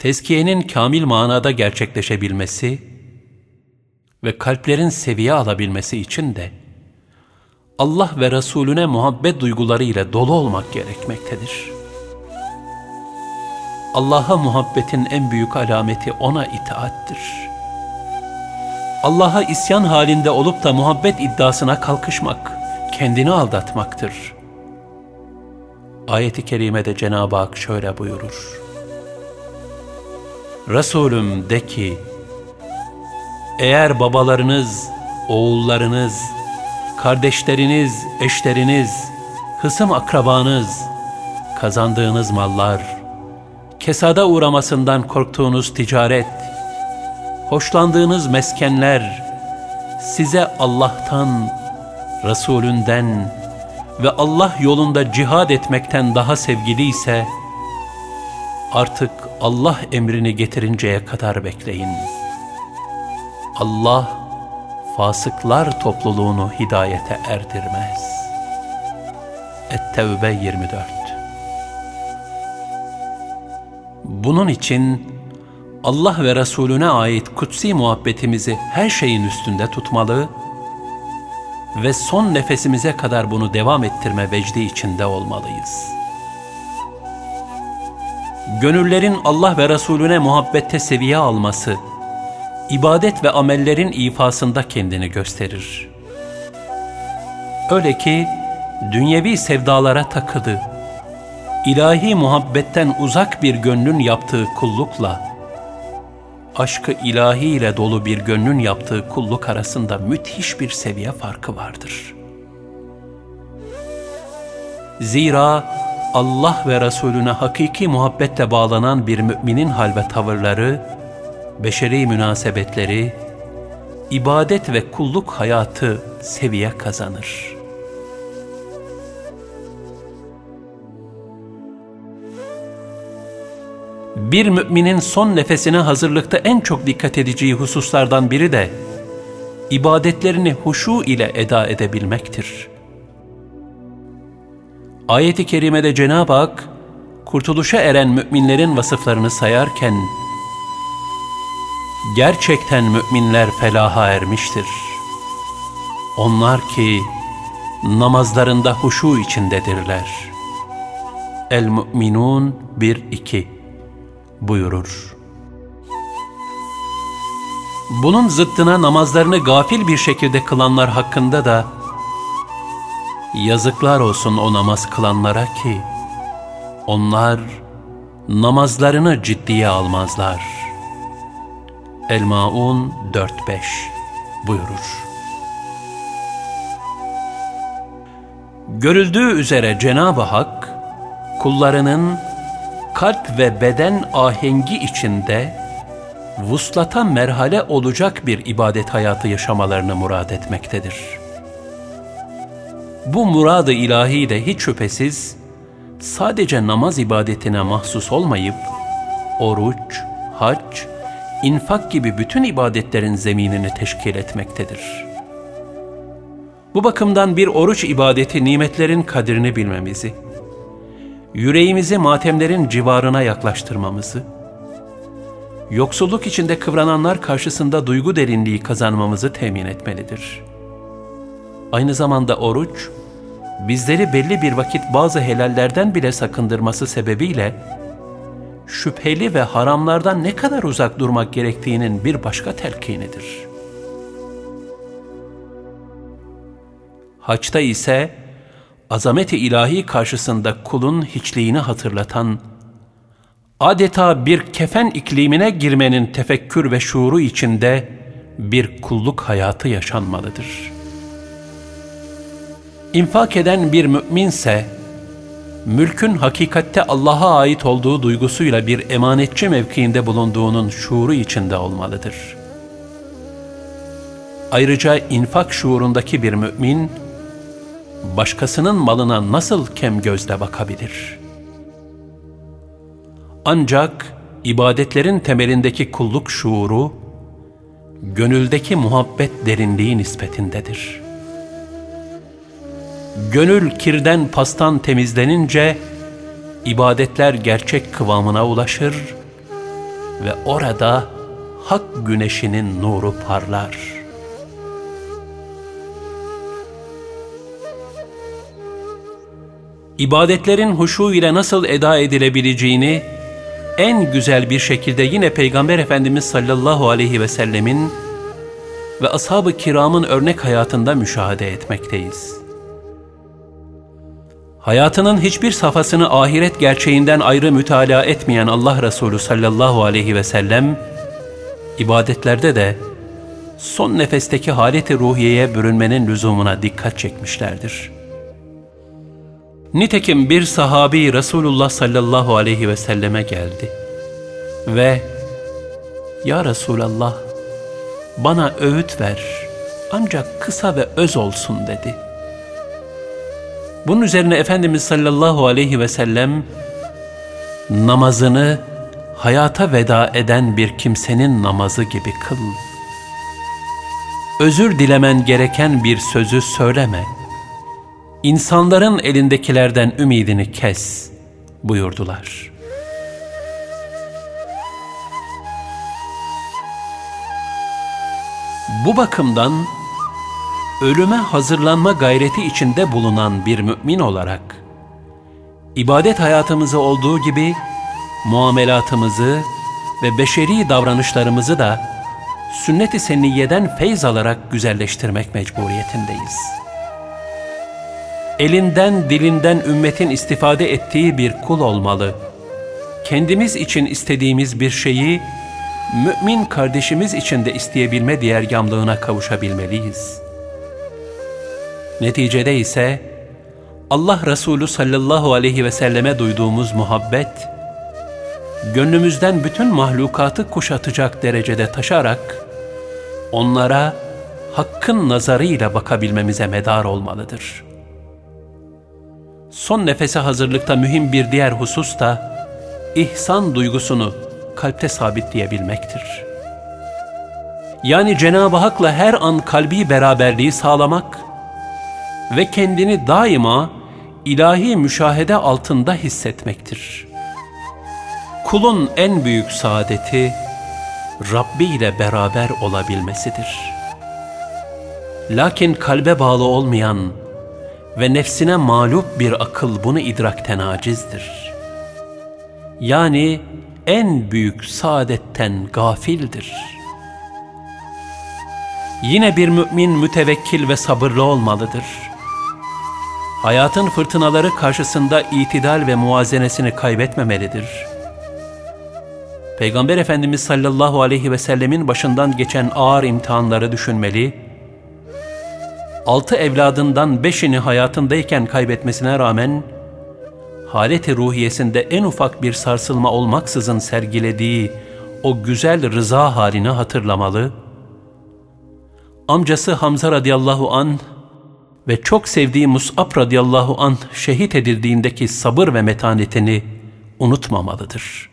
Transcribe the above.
Tezkiyenin kamil manada gerçekleşebilmesi ve kalplerin seviye alabilmesi için de Allah ve Resulüne muhabbet duyguları ile dolu olmak gerekmektedir. Allah'a muhabbetin en büyük alameti ona itaattir. Allah'a isyan halinde olup da muhabbet iddiasına kalkışmak, kendini aldatmaktır. Ayet-i kerimede Cenab-ı Hak şöyle buyurur. Resulüm de ki, eğer babalarınız, oğullarınız, kardeşleriniz, eşleriniz, hısım akrabanız, kazandığınız mallar, kesada uğramasından korktuğunuz ticaret, hoşlandığınız meskenler, size Allah'tan, Resulünden ve Allah yolunda cihad etmekten daha sevgili ise, artık Allah emrini getirinceye kadar bekleyin. Allah, fasıklar topluluğunu hidayete erdirmez. Et-Tevbe 24 Bunun için Allah ve Resulüne ait kutsi muhabbetimizi her şeyin üstünde tutmalı ve son nefesimize kadar bunu devam ettirme vecdi içinde olmalıyız. Gönüllerin Allah ve Resulüne muhabbette seviye alması, ibadet ve amellerin ifasında kendini gösterir. Öyle ki dünyevi sevdalara takılı, ilahi muhabbetten uzak bir gönlün yaptığı kullukla, aşkı ilahi ile dolu bir gönlün yaptığı kulluk arasında müthiş bir seviye farkı vardır. Zira Allah ve Resulüne hakiki muhabbetle bağlanan bir müminin hal ve tavırları, beşeri münasebetleri, ibadet ve kulluk hayatı seviye kazanır. Bir müminin son nefesine hazırlıkta en çok dikkat edeceği hususlardan biri de ibadetlerini huşu ile eda edebilmektir. Ayet-i kerimede Cenab-ı Hak kurtuluşa eren müminlerin vasıflarını sayarken Gerçekten müminler felaha ermiştir. Onlar ki namazlarında huşu içindedirler. El-Mü'minun 1-2 buyurur. Bunun zıttına namazlarını gafil bir şekilde kılanlar hakkında da yazıklar olsun o namaz kılanlara ki onlar namazlarını ciddiye almazlar.'' El-Maun 4-5 buyurur. Görüldüğü üzere Cenab-ı Hak, kullarının kalp ve beden ahengi içinde vuslata merhale olacak bir ibadet hayatı yaşamalarını murad etmektedir. Bu muradı ilahi de hiç şüphesiz sadece namaz ibadetine mahsus olmayıp oruç, hac infak gibi bütün ibadetlerin zeminini teşkil etmektedir. Bu bakımdan bir oruç ibadeti nimetlerin kadrini bilmemizi, yüreğimizi matemlerin civarına yaklaştırmamızı, yoksulluk içinde kıvrananlar karşısında duygu derinliği kazanmamızı temin etmelidir. Aynı zamanda oruç, bizleri belli bir vakit bazı helallerden bile sakındırması sebebiyle şüpheli ve haramlardan ne kadar uzak durmak gerektiğinin bir başka telkinidir. Haçta ise azameti ilahi karşısında kulun hiçliğini hatırlatan, adeta bir kefen iklimine girmenin tefekkür ve şuuru içinde bir kulluk hayatı yaşanmalıdır. İnfak eden bir müminse, mülkün hakikatte Allah'a ait olduğu duygusuyla bir emanetçi mevkiinde bulunduğunun şuuru içinde olmalıdır. Ayrıca infak şuurundaki bir mümin, başkasının malına nasıl kem gözle bakabilir? Ancak ibadetlerin temelindeki kulluk şuuru, gönüldeki muhabbet derinliği nispetindedir.'' Gönül kirden pastan temizlenince ibadetler gerçek kıvamına ulaşır ve orada hak güneşinin nuru parlar. İbadetlerin huşu ile nasıl eda edilebileceğini en güzel bir şekilde yine Peygamber Efendimiz sallallahu aleyhi ve sellemin ve ashab-ı kiramın örnek hayatında müşahede etmekteyiz. Hayatının hiçbir safhasını ahiret gerçeğinden ayrı mütalaa etmeyen Allah Resulü sallallahu aleyhi ve sellem, ibadetlerde de son nefesteki haleti ruhiyeye bürünmenin lüzumuna dikkat çekmişlerdir. Nitekim bir sahabi Resulullah sallallahu aleyhi ve selleme geldi ve ''Ya Resulallah, bana öğüt ver ancak kısa ve öz olsun.'' dedi. Bunun üzerine Efendimiz sallallahu aleyhi ve sellem namazını hayata veda eden bir kimsenin namazı gibi kıl. Özür dilemen gereken bir sözü söyleme. İnsanların elindekilerden ümidini kes buyurdular. Bu bakımdan ölüme hazırlanma gayreti içinde bulunan bir mümin olarak, ibadet hayatımızı olduğu gibi muamelatımızı ve beşeri davranışlarımızı da sünnet-i senniyeden feyz alarak güzelleştirmek mecburiyetindeyiz. Elinden dilinden ümmetin istifade ettiği bir kul olmalı. Kendimiz için istediğimiz bir şeyi mümin kardeşimiz için de isteyebilme diğergamlığına kavuşabilmeliyiz.'' Neticede ise Allah Resulü sallallahu aleyhi ve selleme duyduğumuz muhabbet, gönlümüzden bütün mahlukatı kuşatacak derecede taşarak, onlara hakkın nazarıyla bakabilmemize medar olmalıdır. Son nefese hazırlıkta mühim bir diğer husus da, ihsan duygusunu kalpte sabitleyebilmektir. Yani Cenab-ı Hak'la her an kalbi beraberliği sağlamak, ve kendini daima ilahi müşahede altında hissetmektir. Kulun en büyük saadeti Rabbi ile beraber olabilmesidir. Lakin kalbe bağlı olmayan ve nefsine mağlup bir akıl bunu idrakten acizdir. Yani en büyük saadetten gafildir. Yine bir mümin mütevekkil ve sabırlı olmalıdır.'' Hayatın fırtınaları karşısında itidal ve muazenesini kaybetmemelidir. Peygamber Efendimiz sallallahu aleyhi ve sellemin başından geçen ağır imtihanları düşünmeli, altı evladından beşini hayatındayken kaybetmesine rağmen, haleti ruhiyesinde en ufak bir sarsılma olmaksızın sergilediği o güzel rıza halini hatırlamalı, amcası Hamza radıyallahu anh, ve çok sevdiği Mus'ab radıyallahu anh şehit edildiğindeki sabır ve metanetini unutmamalıdır.''